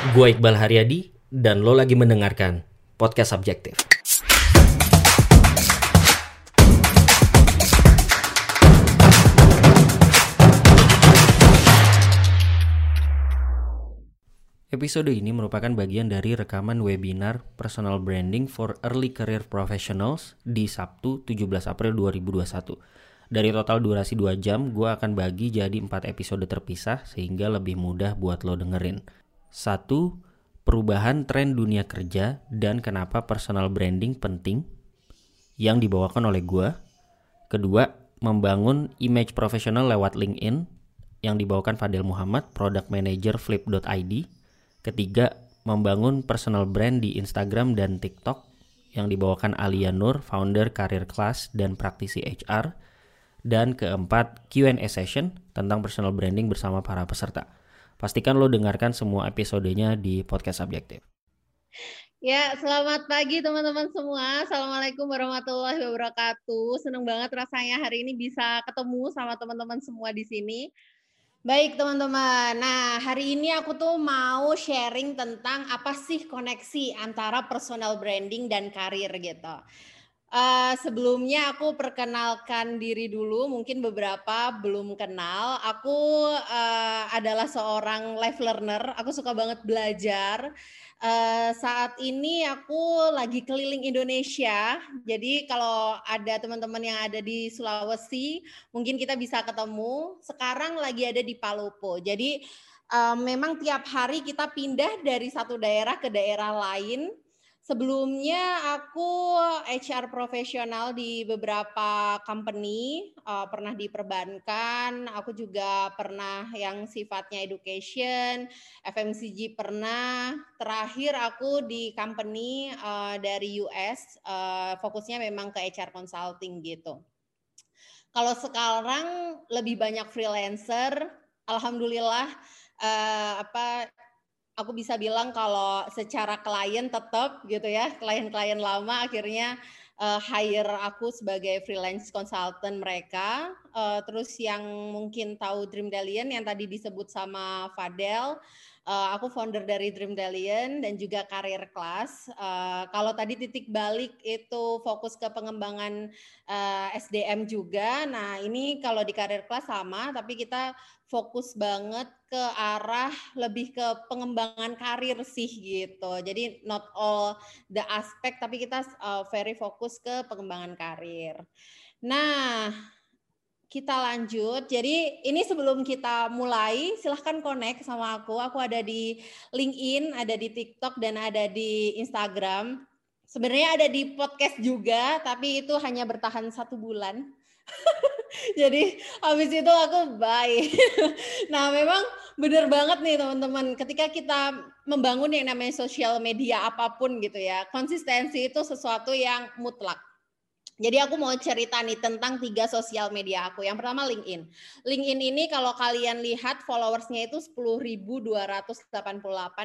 Gue Iqbal Haryadi dan lo lagi mendengarkan Podcast Subjektif. Episode ini merupakan bagian dari rekaman webinar Personal Branding for Early Career Professionals di Sabtu 17 April 2021. Dari total durasi 2 jam, gue akan bagi jadi 4 episode terpisah sehingga lebih mudah buat lo dengerin. 1. Perubahan tren dunia kerja dan kenapa personal branding penting yang dibawakan oleh gue. Kedua, membangun image profesional lewat LinkedIn yang dibawakan Fadel Muhammad, Product Manager Flip.id. Ketiga, membangun personal brand di Instagram dan TikTok yang dibawakan Alia Nur, founder Career Class dan praktisi HR. Dan keempat, Q&A session tentang personal branding bersama para peserta. Pastikan lo dengarkan semua episodenya di podcast Subjektif. Ya, selamat pagi teman-teman semua. Assalamualaikum warahmatullahi wabarakatuh. Senang banget rasanya hari ini bisa ketemu sama teman-teman semua di sini. Baik teman-teman, nah hari ini aku tuh mau sharing tentang apa sih koneksi antara personal branding dan karir gitu. Uh, sebelumnya aku perkenalkan diri dulu, mungkin beberapa belum kenal. Aku uh, adalah seorang life learner, aku suka banget belajar. Uh, saat ini aku lagi keliling Indonesia. Jadi kalau ada teman-teman yang ada di Sulawesi, mungkin kita bisa ketemu. Sekarang lagi ada di Palopo. Jadi uh, memang tiap hari kita pindah dari satu daerah ke daerah lain Sebelumnya aku HR profesional di beberapa company, uh, pernah di perbankan, aku juga pernah yang sifatnya education, FMCG pernah. Terakhir aku di company uh, dari US, uh, fokusnya memang ke HR consulting gitu. Kalau sekarang lebih banyak freelancer, alhamdulillah uh, apa aku bisa bilang kalau secara klien tetap gitu ya, klien-klien lama akhirnya uh, hire aku sebagai freelance consultant mereka. Uh, terus yang mungkin tahu Dream Dalian yang tadi disebut sama Fadel, uh, aku founder dari Dream Dalian dan juga Career Class. Uh, kalau tadi titik balik itu fokus ke pengembangan uh, SDM juga. Nah ini kalau di Career Class sama, tapi kita fokus banget ke arah lebih ke pengembangan karir sih gitu. Jadi not all the aspect tapi kita uh, very fokus ke pengembangan karir. Nah, kita lanjut. Jadi ini sebelum kita mulai, silahkan connect sama aku. Aku ada di LinkedIn, ada di TikTok, dan ada di Instagram. Sebenarnya ada di podcast juga, tapi itu hanya bertahan satu bulan. Jadi habis itu aku bye. nah memang benar banget nih teman-teman. Ketika kita membangun yang namanya sosial media apa pun gitu ya, konsistensi itu sesuatu yang mutlak. Jadi aku mau cerita nih tentang tiga sosial media aku. Yang pertama LinkedIn. LinkedIn ini kalau kalian lihat followersnya itu 10.288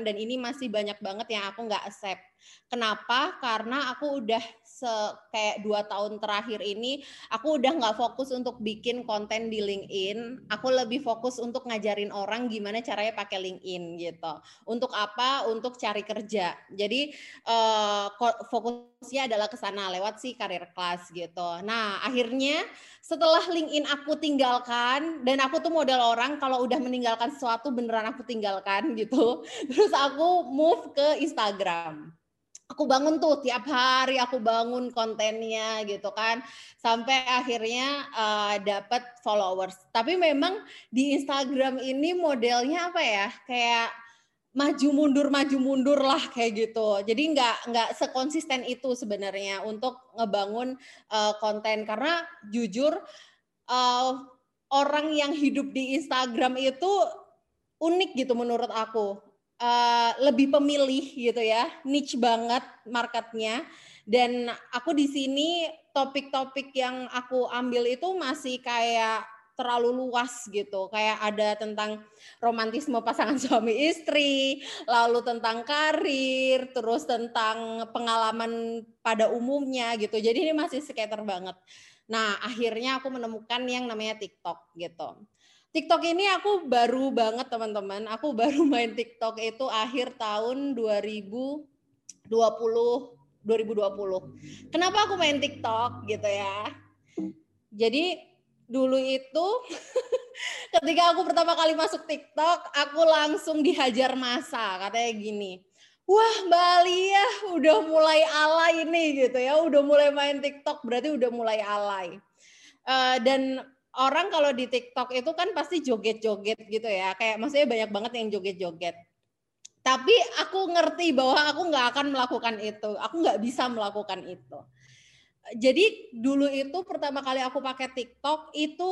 dan ini masih banyak banget yang aku nggak accept. Kenapa? Karena aku udah se kayak dua tahun terakhir ini aku udah nggak fokus untuk bikin konten di LinkedIn. Aku lebih fokus untuk ngajarin orang gimana caranya pakai LinkedIn gitu. Untuk apa? Untuk cari kerja. Jadi uh, fokusnya adalah ke sana lewat si karir kelas gitu. Nah akhirnya setelah LinkedIn aku tinggalkan dan aku tuh model orang kalau udah meninggalkan sesuatu beneran aku tinggalkan gitu. Terus aku move ke Instagram aku bangun tuh tiap hari aku bangun kontennya gitu kan. Sampai akhirnya uh, dapat followers. Tapi memang di Instagram ini modelnya apa ya? Kayak maju mundur maju mundur lah kayak gitu. Jadi nggak nggak sekonsisten itu sebenarnya untuk ngebangun uh, konten. Karena jujur uh, orang yang hidup di Instagram itu unik gitu menurut aku uh, lebih pemilih gitu ya, niche banget marketnya. Dan aku di sini topik-topik yang aku ambil itu masih kayak terlalu luas gitu. Kayak ada tentang romantisme pasangan suami istri, lalu tentang karir, terus tentang pengalaman pada umumnya gitu. Jadi ini masih skater banget. Nah, akhirnya aku menemukan yang namanya TikTok gitu. TikTok ini aku baru banget teman-teman. Aku baru main TikTok itu akhir tahun 2020 2020. Kenapa aku main TikTok gitu ya? Jadi dulu itu ketika aku pertama kali masuk TikTok, aku langsung dihajar masa katanya gini. Wah Mbak Alia udah mulai alay ini gitu ya, udah mulai main TikTok berarti udah mulai alay. Uh, dan orang kalau di TikTok itu kan pasti joget-joget gitu ya, kayak maksudnya banyak banget yang joget-joget. Tapi aku ngerti bahwa aku nggak akan melakukan itu, aku nggak bisa melakukan itu. Jadi dulu itu pertama kali aku pakai TikTok itu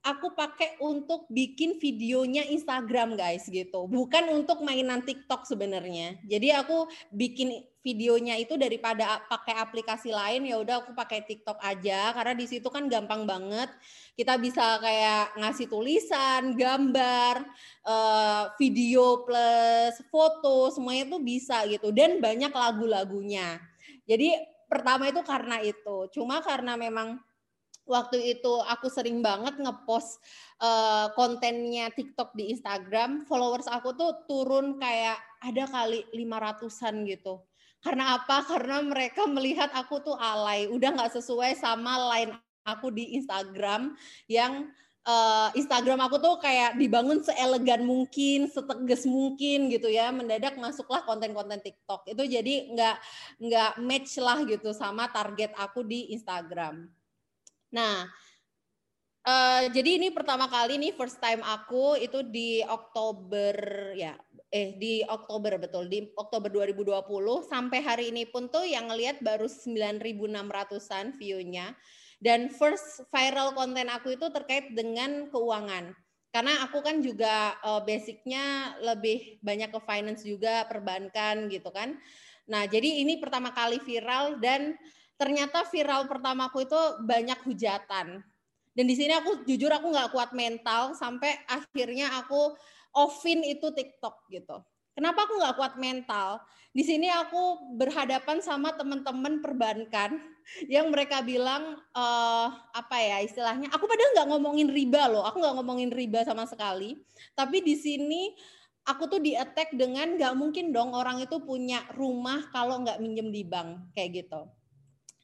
aku pakai untuk bikin videonya Instagram guys gitu. Bukan untuk mainan TikTok sebenarnya. Jadi aku bikin videonya itu daripada pakai aplikasi lain ya udah aku pakai TikTok aja karena di situ kan gampang banget. Kita bisa kayak ngasih tulisan, gambar, eh, video plus foto semuanya tuh bisa gitu dan banyak lagu-lagunya. Jadi pertama itu karena itu. Cuma karena memang waktu itu aku sering banget ngepost uh, kontennya TikTok di Instagram, followers aku tuh turun kayak ada kali 500-an gitu. Karena apa? Karena mereka melihat aku tuh alay, udah nggak sesuai sama line aku di Instagram yang uh, Instagram aku tuh kayak dibangun seelegan mungkin, setegas mungkin gitu ya. Mendadak masuklah konten-konten TikTok. Itu jadi nggak nggak match lah gitu sama target aku di Instagram. Nah, uh, jadi ini pertama kali nih first time aku itu di Oktober ya eh di Oktober betul di Oktober 2020 sampai hari ini pun tuh yang ngelihat baru 9.600an view-nya dan first viral konten aku itu terkait dengan keuangan. Karena aku kan juga uh, basicnya lebih banyak ke finance juga, perbankan gitu kan. Nah jadi ini pertama kali viral dan ternyata viral pertamaku itu banyak hujatan. Dan di sini aku jujur aku nggak kuat mental sampai akhirnya aku offin itu TikTok gitu. Kenapa aku nggak kuat mental? Di sini aku berhadapan sama teman-teman perbankan yang mereka bilang uh, apa ya istilahnya? Aku padahal nggak ngomongin riba loh, aku nggak ngomongin riba sama sekali. Tapi di sini aku tuh di attack dengan nggak mungkin dong orang itu punya rumah kalau nggak minjem di bank kayak gitu.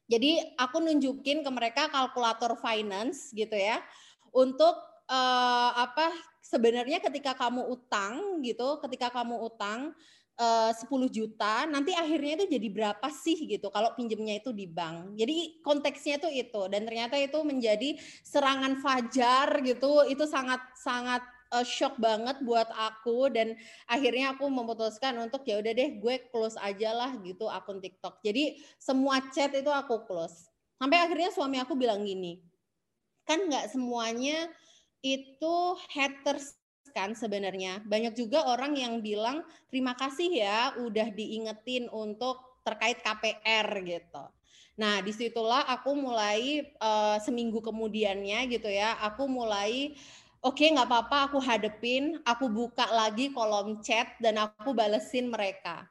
Jadi aku nunjukin ke mereka kalkulator finance gitu ya untuk uh, apa sebenarnya ketika kamu utang gitu, ketika kamu utang eh, uh, 10 juta, nanti akhirnya itu jadi berapa sih gitu kalau pinjemnya itu di bank. Jadi konteksnya itu itu dan ternyata itu menjadi serangan fajar gitu, itu sangat sangat uh, shock banget buat aku dan akhirnya aku memutuskan untuk ya udah deh gue close aja lah gitu akun TikTok. Jadi semua chat itu aku close. Sampai akhirnya suami aku bilang gini, kan nggak semuanya itu haters kan sebenarnya. Banyak juga orang yang bilang terima kasih ya udah diingetin untuk terkait KPR gitu. Nah di situlah aku mulai uh, seminggu kemudiannya gitu ya, aku mulai oke okay, nggak apa-apa aku hadepin, aku buka lagi kolom chat dan aku balesin mereka.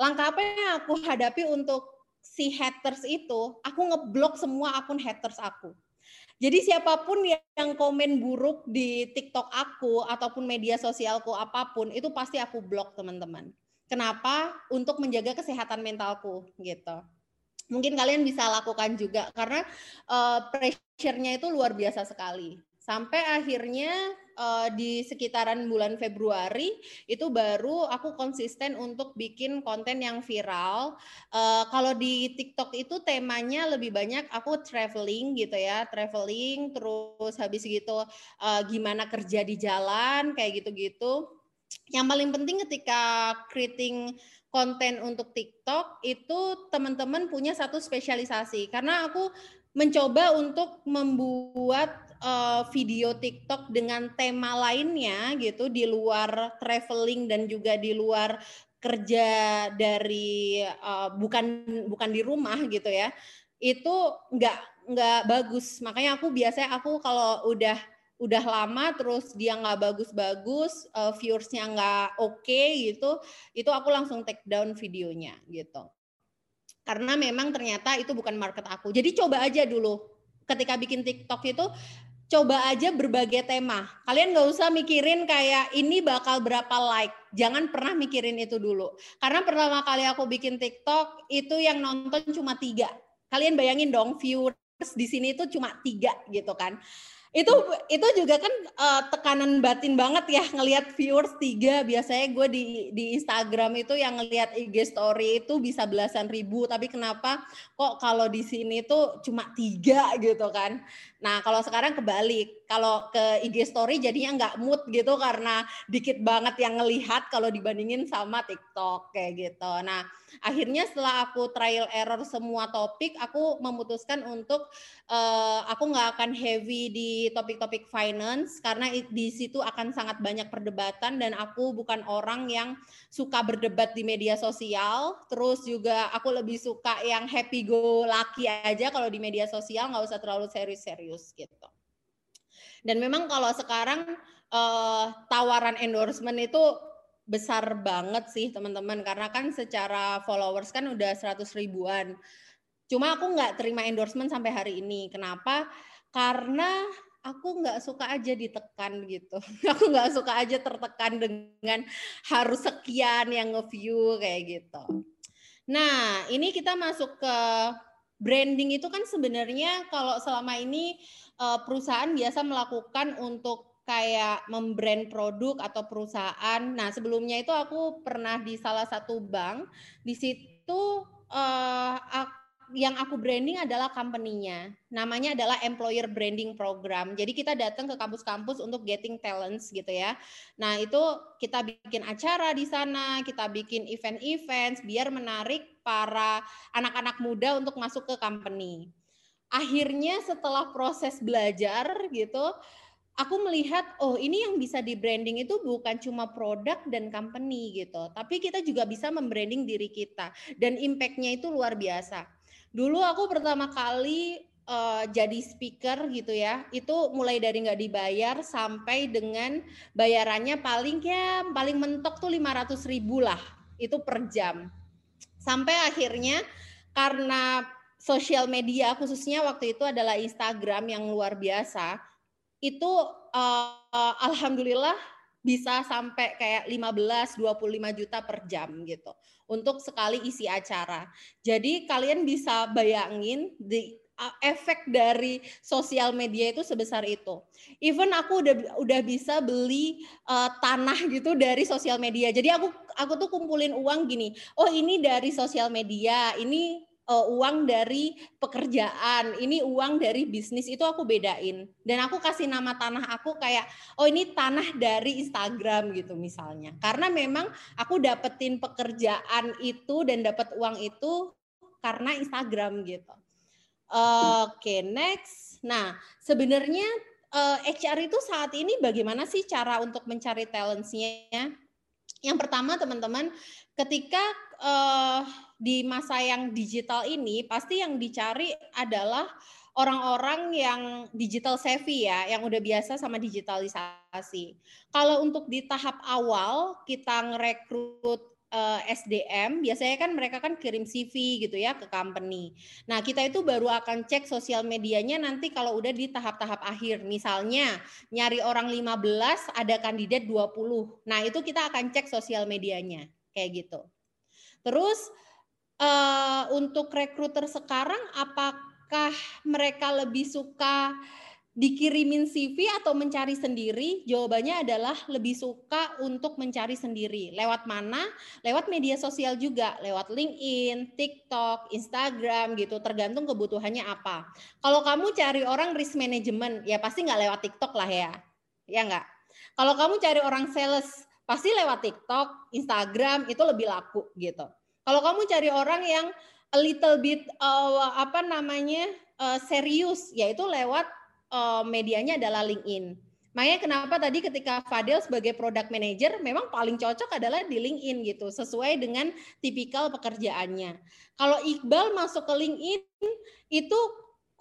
Langkah apa yang aku hadapi untuk si haters itu, aku ngeblok semua akun haters aku. Jadi siapa pun yang komen buruk di TikTok aku ataupun media sosialku apa pun itu pasti aku blok teman-teman. Kenapa? Untuk menjaga kesehatan mentalku gitu. Mungkin kalian bisa lakukan juga karena uh, pressure-nya itu luar biasa sekali. Sampai akhirnya uh, di sekitaran bulan Februari itu baru aku konsisten untuk bikin konten yang viral. Uh, kalau di TikTok itu temanya lebih banyak aku traveling gitu ya, traveling terus habis gitu uh, gimana kerja di jalan kayak gitu-gitu. Yang paling penting ketika creating konten untuk TikTok itu teman-teman punya satu spesialisasi karena aku mencoba untuk membuat uh, video TikTok dengan tema lainnya gitu di luar traveling dan juga di luar kerja dari uh, bukan bukan di rumah gitu ya itu nggak nggak bagus. Makanya aku biasanya aku kalau udah udah lama terus dia nggak bagus-bagus uh, viewersnya nggak oke okay, gitu itu aku langsung take down videonya gitu. Karena memang ternyata itu bukan market aku. Jadi coba aja dulu. Ketika bikin TikTok itu coba aja berbagai tema. Kalian nggak usah mikirin kayak ini bakal berapa like. Jangan pernah mikirin itu dulu. Karena pertama kali aku bikin TikTok itu yang nonton cuma tiga. Kalian bayangin dong viewers di sini itu cuma tiga gitu kan itu itu juga kan uh, tekanan batin banget ya ngelihat viewers tiga. Biasanya gue di di Instagram itu yang ngelihat IG story itu bisa belasan ribu. Tapi kenapa kok kalau di sini tuh cuma tiga gitu kan? Nah kalau sekarang kebalik kalau ke IG story jadinya nggak mood gitu karena dikit banget yang ngelihat kalau dibandingin sama TikTok kayak gitu. Nah akhirnya setelah aku trial error semua topik aku memutuskan untuk uh, aku nggak akan heavy di topik-topik finance karena di situ akan sangat banyak perdebatan dan aku bukan orang yang suka berdebat di media sosial. Terus juga aku lebih suka yang happy go lucky aja kalau di media sosial nggak usah terlalu serius-serius gitu dan memang kalau sekarang uh, tawaran endorsement itu besar banget sih teman-teman karena kan secara followers kan udah 100 ribuan Cuma aku nggak terima endorsement sampai hari ini. Kenapa? Karena aku nggak suka aja ditekan gitu. Aku nggak suka aja tertekan dengan harus sekian yang nge-view kayak gitu. Nah, ini kita masuk ke branding itu kan sebenarnya kalau selama ini eh, perusahaan biasa melakukan untuk kayak membrand produk atau perusahaan. Nah, sebelumnya itu aku pernah di salah satu bank. Di situ uh, aku yang aku branding adalah company-nya. Namanya adalah Employer Branding Program. Jadi kita datang ke kampus-kampus untuk getting talents gitu ya. Nah, itu kita bikin acara di sana, kita bikin event-event biar menarik para anak-anak muda untuk masuk ke company. Akhirnya setelah proses belajar gitu, aku melihat oh ini yang bisa di branding itu bukan cuma produk dan company gitu, tapi kita juga bisa membranding diri kita dan impact-nya itu luar biasa. Dulu aku pertama kali uh, jadi speaker gitu ya, itu mulai dari nggak dibayar sampai dengan bayarannya paling ya paling mentok tuh 500 ribu lah, itu per jam. Sampai akhirnya karena sosial media khususnya waktu itu adalah Instagram yang luar biasa, itu uh, alhamdulillah bisa sampai kayak 15 25 juta per jam gitu untuk sekali isi acara. Jadi kalian bisa bayangin di efek dari sosial media itu sebesar itu. Even aku udah udah bisa beli uh, tanah gitu dari sosial media. Jadi aku aku tuh kumpulin uang gini. Oh, ini dari sosial media, ini uh, uang dari pekerjaan, ini uang dari bisnis itu aku bedain. Dan aku kasih nama tanah aku kayak oh ini tanah dari Instagram gitu misalnya. Karena memang aku dapetin pekerjaan itu dan dapat uang itu karena Instagram gitu. Oke, okay, next. Nah, sebenarnya uh, eh, HR itu saat ini bagaimana sih cara untuk mencari talentsnya? Yang pertama teman-teman, ketika uh, di masa yang digital ini pasti yang dicari adalah orang-orang yang digital savvy ya, yang udah biasa sama digitalisasi. Kalau untuk di tahap awal kita ngerekrut eh, SDM, biasanya kan mereka kan kirim CV gitu ya ke company. Nah, kita itu baru akan cek sosial medianya nanti kalau udah di tahap-tahap akhir. Misalnya, nyari orang 15, ada kandidat 20. Nah, itu kita akan cek sosial medianya kayak gitu. Terus uh, untuk rekruter sekarang apakah mereka lebih suka dikirimin CV atau mencari sendiri? Jawabannya adalah lebih suka untuk mencari sendiri. Lewat mana? Lewat media sosial juga, lewat LinkedIn, TikTok, Instagram gitu, tergantung kebutuhannya apa. Kalau kamu cari orang risk management, ya pasti nggak lewat TikTok lah ya. Ya nggak? Kalau kamu cari orang sales, pasti lewat TikTok, Instagram itu lebih laku gitu. Kalau kamu cari orang yang a little bit uh, apa namanya uh, serius, yaitu lewat uh, medianya adalah LinkedIn. Makanya kenapa tadi ketika Fadil sebagai product manager memang paling cocok adalah di LinkedIn gitu, sesuai dengan tipikal pekerjaannya. Kalau Iqbal masuk ke LinkedIn itu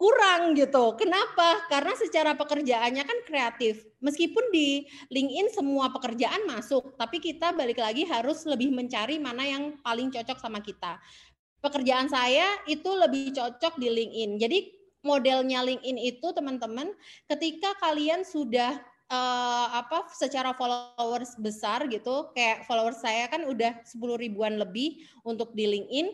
kurang gitu. Kenapa? Karena secara pekerjaannya kan kreatif. Meskipun di LinkedIn semua pekerjaan masuk, tapi kita balik lagi harus lebih mencari mana yang paling cocok sama kita. Pekerjaan saya itu lebih cocok di LinkedIn. Jadi modelnya LinkedIn itu teman-teman ketika kalian sudah uh, apa secara followers besar gitu kayak followers saya kan udah 10 ribuan lebih untuk di LinkedIn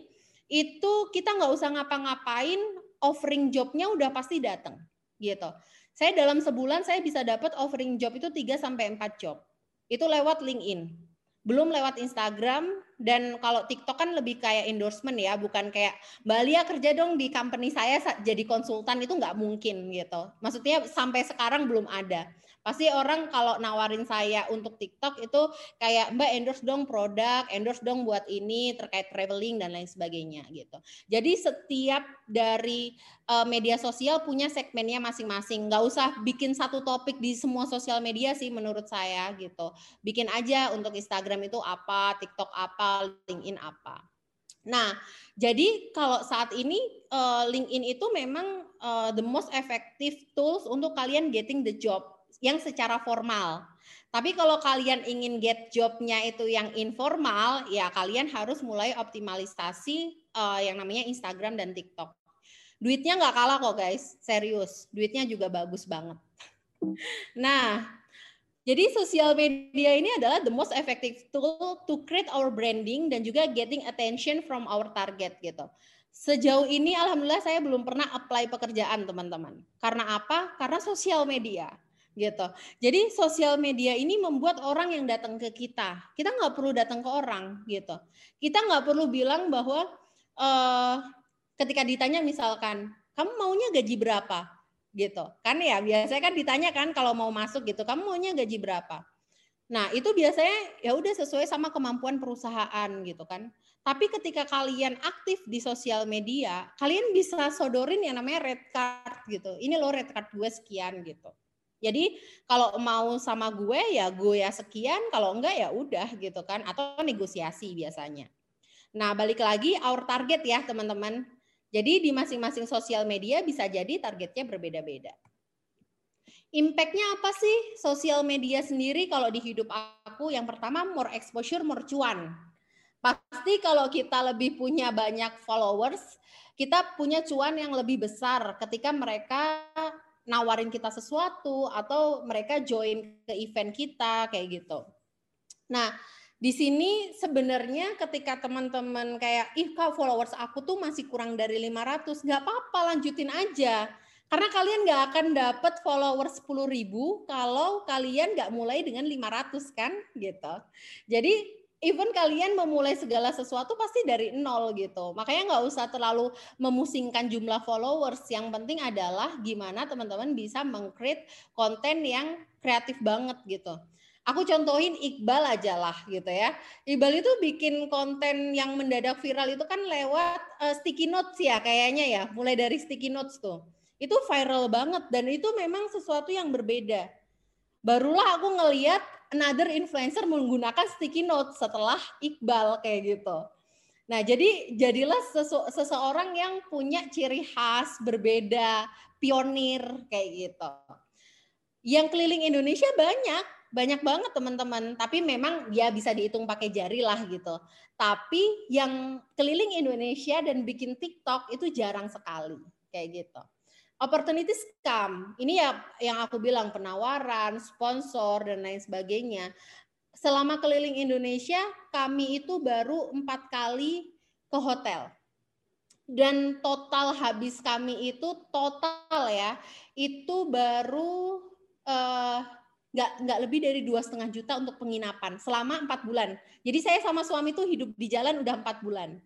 itu kita nggak usah ngapa-ngapain offering jobnya udah pasti datang gitu saya dalam sebulan saya bisa dapat offering job itu 3 sampai 4 job itu lewat LinkedIn belum lewat Instagram dan kalau TikTok kan lebih kayak endorsement ya, bukan kayak Mbak kerja dong di company saya jadi konsultan itu nggak mungkin gitu. Maksudnya sampai sekarang belum ada. Pasti orang kalau nawarin saya untuk TikTok itu kayak Mbak endorse dong produk, endorse dong buat ini terkait traveling dan lain sebagainya gitu. Jadi setiap dari uh, media sosial punya segmennya masing-masing. Nggak usah bikin satu topik di semua sosial media sih menurut saya gitu. Bikin aja untuk Instagram itu apa, TikTok apa, LinkedIn apa. Nah, jadi kalau saat ini uh, LinkedIn itu memang uh, the most effective tools untuk kalian getting the job yang secara formal. Tapi kalau kalian ingin get jobnya itu yang informal, ya kalian harus mulai optimalisasi uh, yang namanya Instagram dan TikTok. Duitnya nggak kalah kok guys, serius. Duitnya juga bagus banget. Nah, jadi sosial media ini adalah the most effective tool to create our branding dan juga getting attention from our target gitu. Sejauh ini alhamdulillah saya belum pernah apply pekerjaan teman-teman. Karena apa? Karena sosial media gitu. Jadi sosial media ini membuat orang yang datang ke kita, kita nggak perlu datang ke orang gitu. Kita nggak perlu bilang bahwa uh, ketika ditanya misalkan kamu maunya gaji berapa? gitu. Kan ya biasanya kan ditanya kan kalau mau masuk gitu kamu maunya gaji berapa? Nah itu biasanya ya udah sesuai sama kemampuan perusahaan gitu kan. Tapi ketika kalian aktif di sosial media kalian bisa sodorin yang namanya red card gitu. Ini loh red card gue sekian gitu jadi kalau mau sama gue ya gue ya sekian, kalau enggak ya udah gitu kan atau negosiasi biasanya. Nah, balik lagi our target ya, teman-teman. Jadi di masing-masing sosial media bisa jadi targetnya berbeda-beda. Impactnya apa sih sosial media sendiri kalau di hidup aku? Yang pertama more exposure, more cuan. Pasti kalau kita lebih punya banyak followers, kita punya cuan yang lebih besar ketika mereka nawarin kita sesuatu atau mereka join ke event kita kayak gitu. Nah, di sini sebenarnya ketika teman-teman kayak ih kak followers aku tuh masih kurang dari 500, nggak apa-apa lanjutin aja. Karena kalian nggak akan dapat followers 10 ribu kalau kalian nggak mulai dengan 500 kan gitu. Jadi even kalian memulai segala sesuatu pasti dari nol gitu. Makanya nggak usah terlalu memusingkan jumlah followers. Yang penting adalah gimana teman-teman bisa mengcreate konten yang kreatif banget gitu. Aku contohin Iqbal aja lah gitu ya. Iqbal itu bikin konten yang mendadak viral itu kan lewat uh, sticky notes ya kayaknya ya. Mulai dari sticky notes tuh. Itu viral banget dan itu memang sesuatu yang berbeda. Barulah aku ngeliat another influencer menggunakan sticky note setelah Iqbal kayak gitu. Nah, jadi jadilah sesu, seseorang yang punya ciri khas berbeda, pionir kayak gitu. Yang keliling Indonesia banyak, banyak banget teman-teman. Tapi memang ya bisa dihitung pakai jari lah gitu. Tapi yang keliling Indonesia dan bikin TikTok itu jarang sekali kayak gitu opportunities come. Ini ya yang aku bilang penawaran, sponsor dan lain sebagainya. Selama keliling Indonesia, kami itu baru empat kali ke hotel. Dan total habis kami itu total ya, itu baru uh, nggak nggak lebih dari dua setengah juta untuk penginapan selama empat bulan. Jadi saya sama suami tuh hidup di jalan udah empat bulan.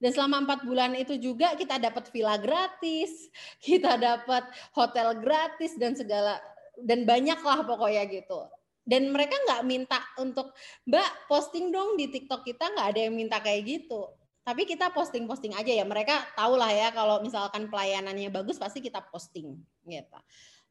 Dan selama empat bulan itu juga kita dapat villa gratis, kita dapat hotel gratis dan segala dan banyak lah pokoknya gitu. Dan mereka nggak minta untuk Mbak posting dong di TikTok kita nggak ada yang minta kayak gitu. Tapi kita posting-posting aja ya. Mereka tahu lah ya kalau misalkan pelayanannya bagus pasti kita posting gitu.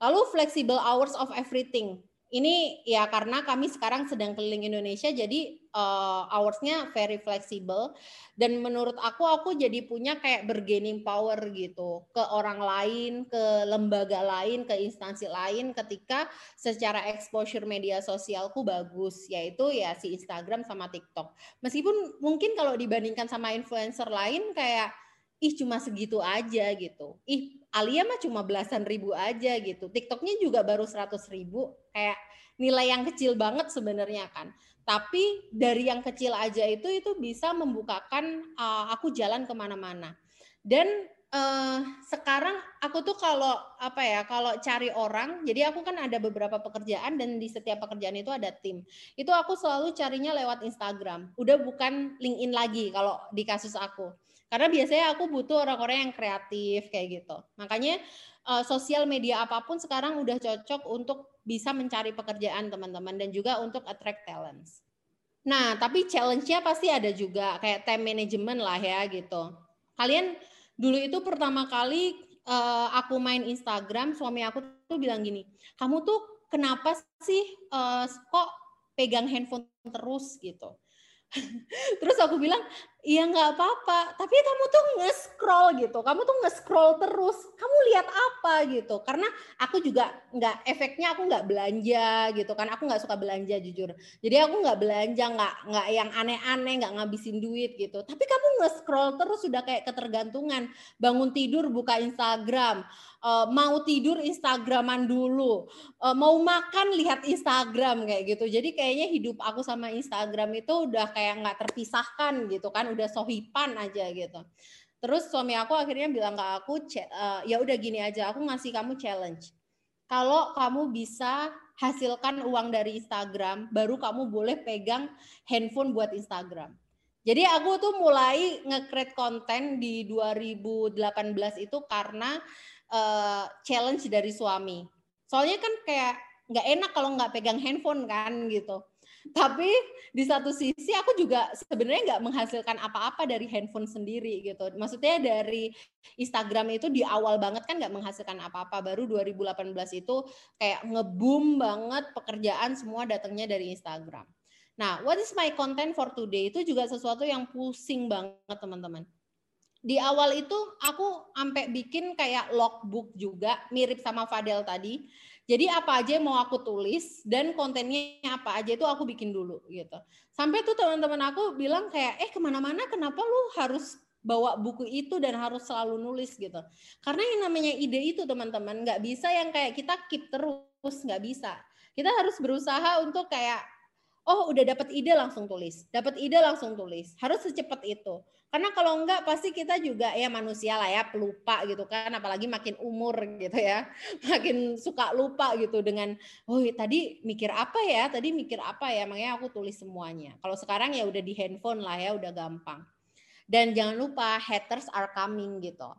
Lalu flexible hours of everything. Ini ya karena kami sekarang sedang keliling Indonesia jadi uh, hoursnya very flexible dan menurut aku aku jadi punya kayak bergaining power gitu ke orang lain, ke lembaga lain, ke instansi lain ketika secara exposure media sosialku bagus yaitu ya si Instagram sama TikTok. Meskipun mungkin kalau dibandingkan sama influencer lain kayak ih cuma segitu aja gitu. Ih Alia mah cuma belasan ribu aja gitu. TikToknya juga baru seratus ribu. Kayak nilai yang kecil banget sebenarnya kan. Tapi dari yang kecil aja itu itu bisa membukakan uh, aku jalan ke mana-mana. Dan uh, sekarang aku tuh kalau apa ya kalau cari orang jadi aku kan ada beberapa pekerjaan dan di setiap pekerjaan itu ada tim itu aku selalu carinya lewat Instagram udah bukan LinkedIn lagi kalau di kasus aku karena biasanya aku butuh orang-orang yang kreatif kayak gitu makanya uh, sosial media apa pun sekarang udah cocok untuk bisa mencari pekerjaan teman-teman dan juga untuk attract talents. Nah tapi challenge-nya pasti ada juga kayak time management lah ya gitu. Kalian dulu itu pertama kali uh, aku main Instagram, suami aku tuh bilang gini, kamu tuh kenapa sih uh, kok pegang handphone terus? gitu? Terus aku bilang, iya nggak apa-apa, tapi kamu tuh nge-scroll gitu, kamu tuh nge-scroll terus, kamu lihat apa gitu, karena aku juga nggak, efeknya aku nggak belanja gitu kan, aku nggak suka belanja jujur, jadi aku nggak belanja, nggak nggak yang aneh-aneh, nggak ngabisin duit gitu, tapi kamu nge-scroll terus sudah kayak ketergantungan, bangun tidur buka Instagram, uh, mau tidur Instagraman dulu, uh, mau makan lihat Instagram kayak gitu. Jadi kayaknya hidup aku sama Instagram itu udah kayak nggak terpisahkan gitu kan, udah sohipan aja gitu. Terus suami aku akhirnya bilang ke aku, uh, ya udah gini aja, aku ngasih kamu challenge. Kalau kamu bisa hasilkan uang dari Instagram, baru kamu boleh pegang handphone buat Instagram. Jadi aku tuh mulai nge-create konten di 2018 itu karena uh, challenge dari suami. Soalnya kan kayak nggak enak kalau nggak pegang handphone kan gitu. Tapi di satu sisi aku juga sebenarnya nggak menghasilkan apa-apa dari handphone sendiri gitu. Maksudnya dari Instagram itu di awal banget kan nggak menghasilkan apa-apa. Baru 2018 itu kayak ngeboom banget pekerjaan semua datangnya dari Instagram. Nah, what is my content for today itu juga sesuatu yang pusing banget teman-teman di awal itu aku sampai bikin kayak logbook juga mirip sama Fadel tadi. Jadi apa aja yang mau aku tulis dan kontennya apa aja itu aku bikin dulu gitu. Sampai tuh teman-teman aku bilang kayak eh ke mana-mana kenapa lu harus bawa buku itu dan harus selalu nulis gitu. Karena yang namanya ide itu teman-teman nggak bisa yang kayak kita keep terus nggak bisa. Kita harus berusaha untuk kayak oh udah dapat ide langsung tulis, dapat ide langsung tulis. Harus secepat itu. Karena kalau enggak pasti kita juga ya manusia lah ya pelupa gitu kan, apalagi makin umur gitu ya, makin suka lupa gitu dengan, oh tadi mikir apa ya, tadi mikir apa ya, makanya aku tulis semuanya. Kalau sekarang ya udah di handphone lah ya, udah gampang. Dan jangan lupa haters are coming gitu.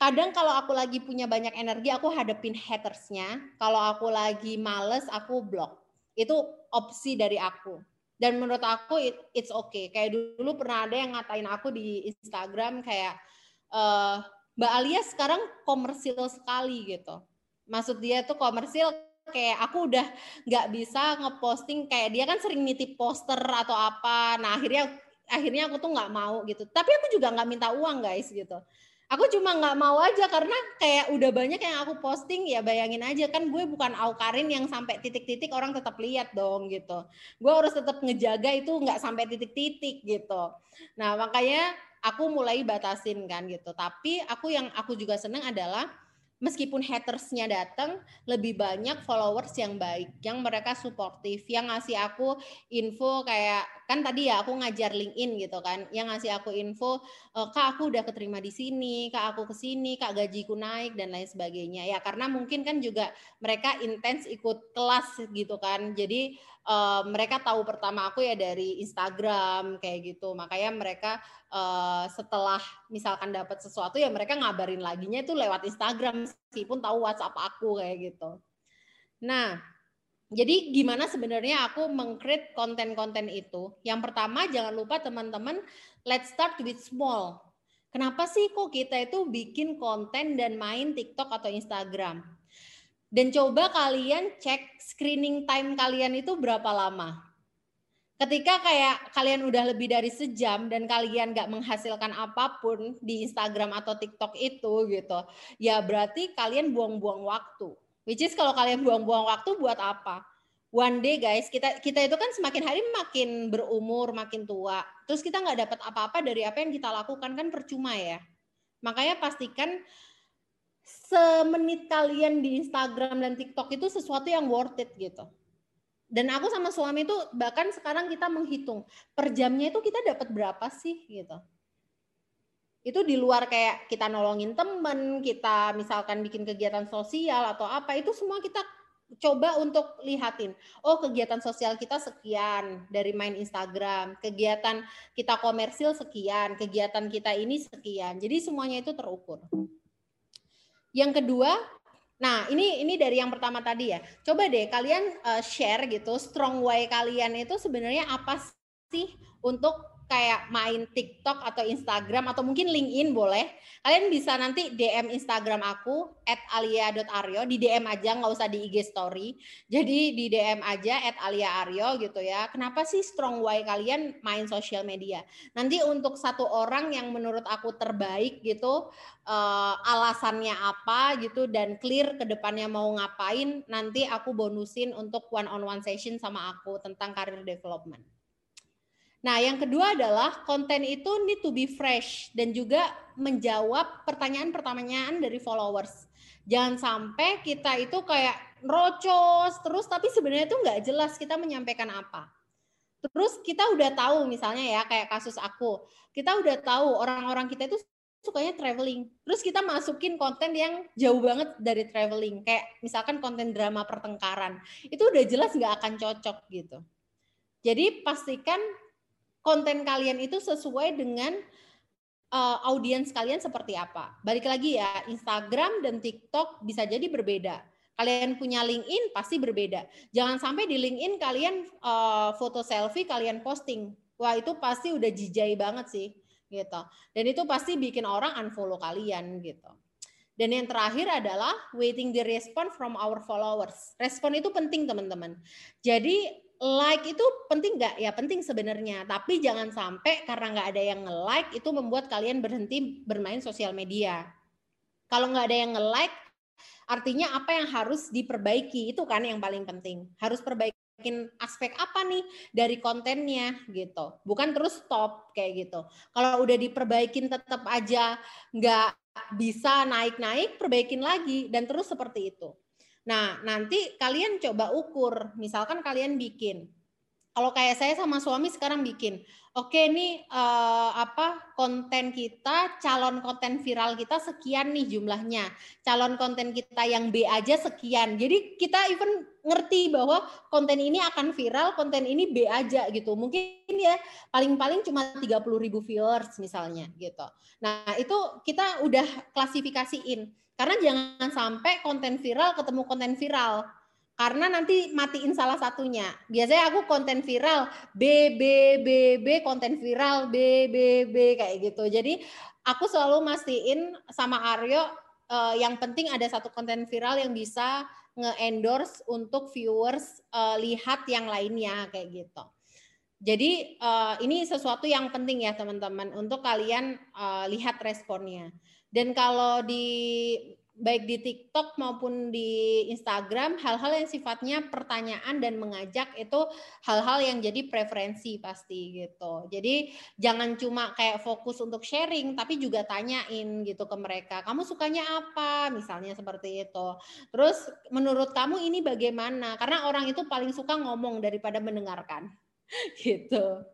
Kadang kalau aku lagi punya banyak energi, aku hadapin hatersnya. Kalau aku lagi males, aku block. Itu opsi dari aku dan menurut aku it, it's okay. Kayak dulu pernah ada yang ngatain aku di Instagram kayak uh, Mbak Alia sekarang komersil sekali gitu. Maksud dia tuh komersil kayak aku udah nggak bisa ngeposting kayak dia kan sering nitip poster atau apa. Nah akhirnya akhirnya aku tuh nggak mau gitu. Tapi aku juga nggak minta uang guys gitu aku cuma nggak mau aja karena kayak udah banyak yang aku posting ya bayangin aja. Kan gue bukan Aukarin yang sampai titik-titik orang tetap lihat dong gitu. Gue harus tetap ngejaga itu nggak sampai titik-titik gitu. Nah makanya aku mulai batasin kan gitu. Tapi aku yang aku juga seneng adalah meskipun hatersnya datang lebih banyak followers yang baik yang mereka suportif yang ngasih aku info kayak kan tadi ya aku ngajar LinkedIn gitu kan. Yang ngasih aku info e, kak aku udah keterima di sini kak aku ke sini kak gajiku naik dan lain sebagainya. Ya karena mungkin kan juga mereka intens ikut kelas gitu kan. Jadi uh, mereka tahu pertama aku ya dari Instagram kayak gitu. Makanya mereka uh, setelah misalkan dapat sesuatu ya mereka ngabarin laginya itu lewat Instagram meskipun tahu WhatsApp aku kayak gitu. Nah, jadi gimana sebenarnya aku mengcreate konten-konten itu? Yang pertama jangan lupa teman-teman let's start with small. Kenapa sih kok kita itu bikin konten dan main TikTok atau Instagram? Dan coba kalian cek screening time kalian itu berapa lama ketika kayak kalian udah lebih dari sejam dan kalian gak menghasilkan apa pun di Instagram atau TikTok itu gitu, ya berarti kalian buang-buang waktu. Which is kalau kalian buang-buang waktu buat apa? One day guys, kita kita itu kan semakin hari makin berumur, makin tua. Terus kita nggak dapat apa-apa dari apa yang kita lakukan kan percuma ya. Makanya pastikan semenit kalian di Instagram dan TikTok itu sesuatu yang worth it gitu. Dan aku sama suami itu bahkan sekarang kita menghitung per jamnya itu kita dapat berapa sih gitu. Itu di luar kayak kita nolongin temen, kita misalkan bikin kegiatan sosial atau apa, itu semua kita coba untuk lihatin. Oh, kegiatan sosial kita sekian dari main Instagram, kegiatan kita komersil sekian, kegiatan kita ini sekian. Jadi semuanya itu terukur. Yang kedua, nah ini ini dari yang pertama tadi ya. Coba deh kalian uh, share gitu strong way kalian itu sebenarnya apa sih untuk kayak main TikTok atau Instagram atau mungkin LinkedIn boleh. Kalian bisa nanti DM Instagram aku @alia.aryo di DM aja nggak usah di IG story. Jadi di DM aja @aliaaryo gitu ya. Kenapa sih strong way kalian main sosial media? Nanti untuk satu orang yang menurut aku terbaik gitu uh, alasannya apa gitu dan clear ke depannya mau ngapain, nanti aku bonusin untuk one on one session sama aku tentang career development. Nah, yang kedua adalah konten itu need to be fresh dan juga menjawab pertanyaan-pertanyaan dari followers. Jangan sampai kita itu kayak rocos terus tapi sebenarnya itu nggak jelas kita menyampaikan apa. Terus kita udah tahu misalnya ya kayak kasus aku, kita udah tahu orang-orang kita itu sukanya traveling. Terus kita masukin konten yang jauh banget dari traveling, kayak misalkan konten drama pertengkaran. Itu udah jelas nggak akan cocok gitu. Jadi pastikan konten kalian itu sesuai dengan uh, audiens kalian seperti apa. Balik lagi ya, Instagram dan TikTok bisa jadi berbeda. Kalian punya LinkedIn pasti berbeda. Jangan sampai di LinkedIn kalian uh, foto selfie kalian posting. Wah, itu pasti udah jijai banget sih gitu. Dan itu pasti bikin orang unfollow kalian gitu. Dan yang terakhir adalah waiting the response from our followers. Respon itu penting teman-teman. Jadi like itu penting nggak? Ya penting sebenarnya, tapi jangan sampai karena nggak ada yang nge-like itu membuat kalian berhenti bermain sosial media. Kalau nggak ada yang nge-like, artinya apa yang harus diperbaiki itu kan yang paling penting. Harus perbaikin aspek apa nih dari kontennya gitu. Bukan terus stop kayak gitu. Kalau udah diperbaikin tetap aja nggak bisa naik-naik, perbaikin lagi dan terus seperti itu. Nah, nanti kalian coba ukur. Misalkan kalian bikin. Kalau kayak saya sama suami sekarang bikin. Oke nih uh, apa konten kita, calon konten viral kita sekian nih jumlahnya. Calon konten kita yang B aja sekian. Jadi kita even ngerti bahwa konten ini akan viral, konten ini B aja gitu. Mungkin ya paling-paling cuma 30 ribu viewers misalnya gitu. Nah itu kita udah klasifikasiin karena jangan sampai konten viral ketemu konten viral. Karena nanti matiin salah satunya. Biasanya aku konten viral B B B B konten viral B B B kayak gitu. Jadi aku selalu mastiin sama Aryo uh, yang penting ada satu konten viral yang bisa nge-endorse untuk viewers uh, lihat yang lainnya kayak gitu. Jadi uh, ini sesuatu yang penting ya teman-teman untuk kalian uh, lihat responnya. Dan kalau di baik di TikTok maupun di Instagram hal-hal yang sifatnya pertanyaan dan mengajak itu hal-hal yang jadi preferensi pasti gitu. Jadi jangan cuma kayak fokus untuk sharing tapi juga tanyain gitu ke mereka. Kamu sukanya apa? Misalnya seperti itu. Terus menurut kamu ini bagaimana? Karena orang itu paling suka ngomong daripada mendengarkan. gitu.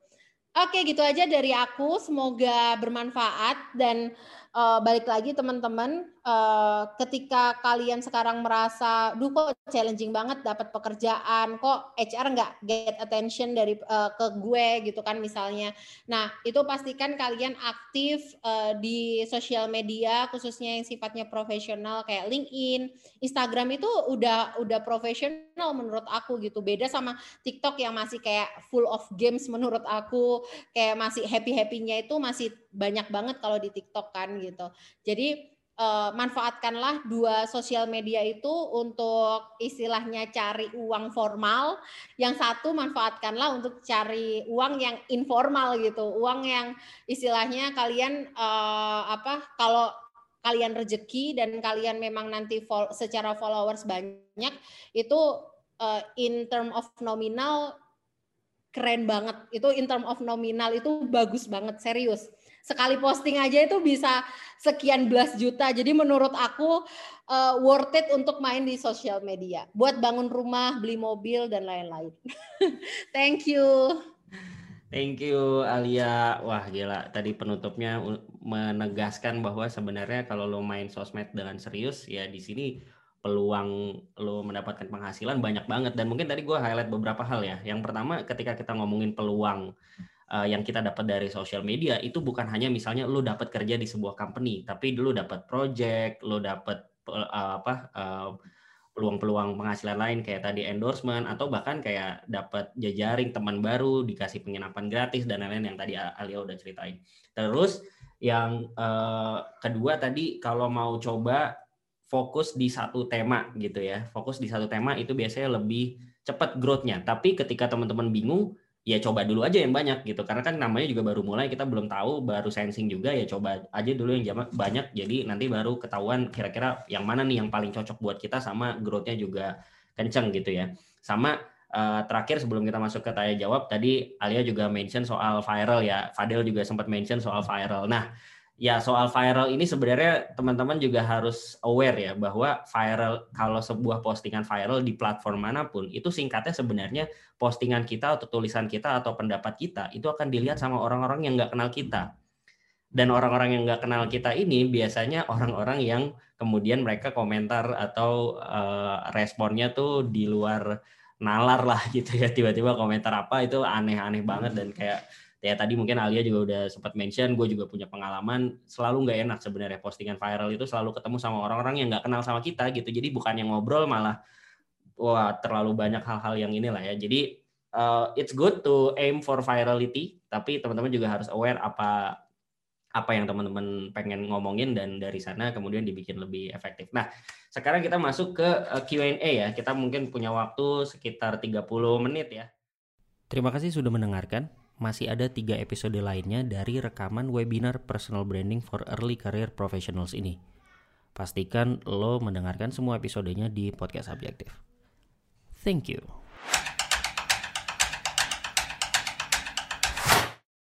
Oke, gitu aja dari aku. Semoga bermanfaat dan uh, balik lagi teman-teman, uh, ketika kalian sekarang merasa, duh kok challenging banget dapat pekerjaan, kok HR nggak get attention dari uh, ke gue gitu kan misalnya. Nah itu pastikan kalian aktif uh, di sosial media, khususnya yang sifatnya profesional kayak LinkedIn, Instagram itu udah udah profesional menurut aku gitu. Beda sama TikTok yang masih kayak full of games menurut aku, kayak masih happy happynya itu masih banyak banget kalau di TikTok kan gitu. Jadi uh, manfaatkanlah dua sosial media itu untuk istilahnya cari uang formal, yang satu manfaatkanlah untuk cari uang yang informal gitu, uang yang istilahnya kalian uh, apa kalau kalian rezeki dan kalian memang nanti secara followers banyak itu uh, in term of nominal keren banget. Itu in term of nominal itu bagus banget serius sekali posting aja itu bisa sekian belas juta. Jadi menurut aku uh, worth it untuk main di sosial media buat bangun rumah, beli mobil dan lain-lain. Thank you. Thank you Alia. Wah gila, tadi penutupnya menegaskan bahwa sebenarnya kalau lo main sosmed dengan serius ya di sini peluang lo mendapatkan penghasilan banyak banget dan mungkin tadi gue highlight beberapa hal ya. Yang pertama ketika kita ngomongin peluang uh, yang kita dapat dari sosial media itu bukan hanya misalnya lo dapat kerja di sebuah company, tapi dulu dapat project, lo dapat uh, apa uh, peluang-peluang penghasilan lain kayak tadi endorsement atau bahkan kayak dapat jajaring teman baru, dikasih penginapan gratis dan lain-lain yang tadi Alia udah ceritain. Terus yang uh, kedua tadi kalau mau coba fokus di satu tema gitu ya, fokus di satu tema itu biasanya lebih cepat growth-nya. Tapi ketika teman-teman bingung, ya coba dulu aja yang banyak gitu. Karena kan namanya juga baru mulai kita belum tahu baru sensing juga ya coba aja dulu yang banyak. Jadi nanti baru ketahuan kira-kira yang mana nih yang paling cocok buat kita sama growth-nya juga kenceng gitu ya. Sama uh, terakhir sebelum kita masuk ke tanya jawab tadi Alia juga mention soal viral ya. Fadel juga sempat mention soal viral. Nah ya soal viral ini sebenarnya teman-teman juga harus aware ya bahwa viral kalau sebuah postingan viral di platform mana pun itu singkatnya sebenarnya postingan kita atau tulisan kita atau pendapat kita itu akan dilihat sama orang-orang yang nggak kenal kita. Dan orang-orang yang nggak kenal kita ini biasanya orang-orang yang kemudian mereka komentar atau uh, responnya tuh di luar nalar lah gitu ya tiba-tiba komentar apa itu aneh-aneh banget dan kayak ya tadi mungkin Alia juga udah sempat mention gue juga punya pengalaman selalu nggak enak sebenarnya postingan viral itu selalu ketemu sama orang-orang yang nggak kenal sama kita gitu jadi bukan yang ngobrol malah wah terlalu banyak hal-hal yang inilah ya jadi uh, it's good to aim for virality tapi teman-teman juga harus aware apa apa yang teman-teman pengen ngomongin dan dari sana kemudian dibikin lebih efektif. Nah, sekarang kita masuk ke eh, Q&A ya. Kita mungkin punya waktu sekitar 30 menit ya. Terima kasih sudah mendengarkan masih ada tiga episode lainnya dari rekaman webinar Personal Branding for Early Career Professionals ini. Pastikan lo mendengarkan semua episodenya di podcast Objektif. Thank you.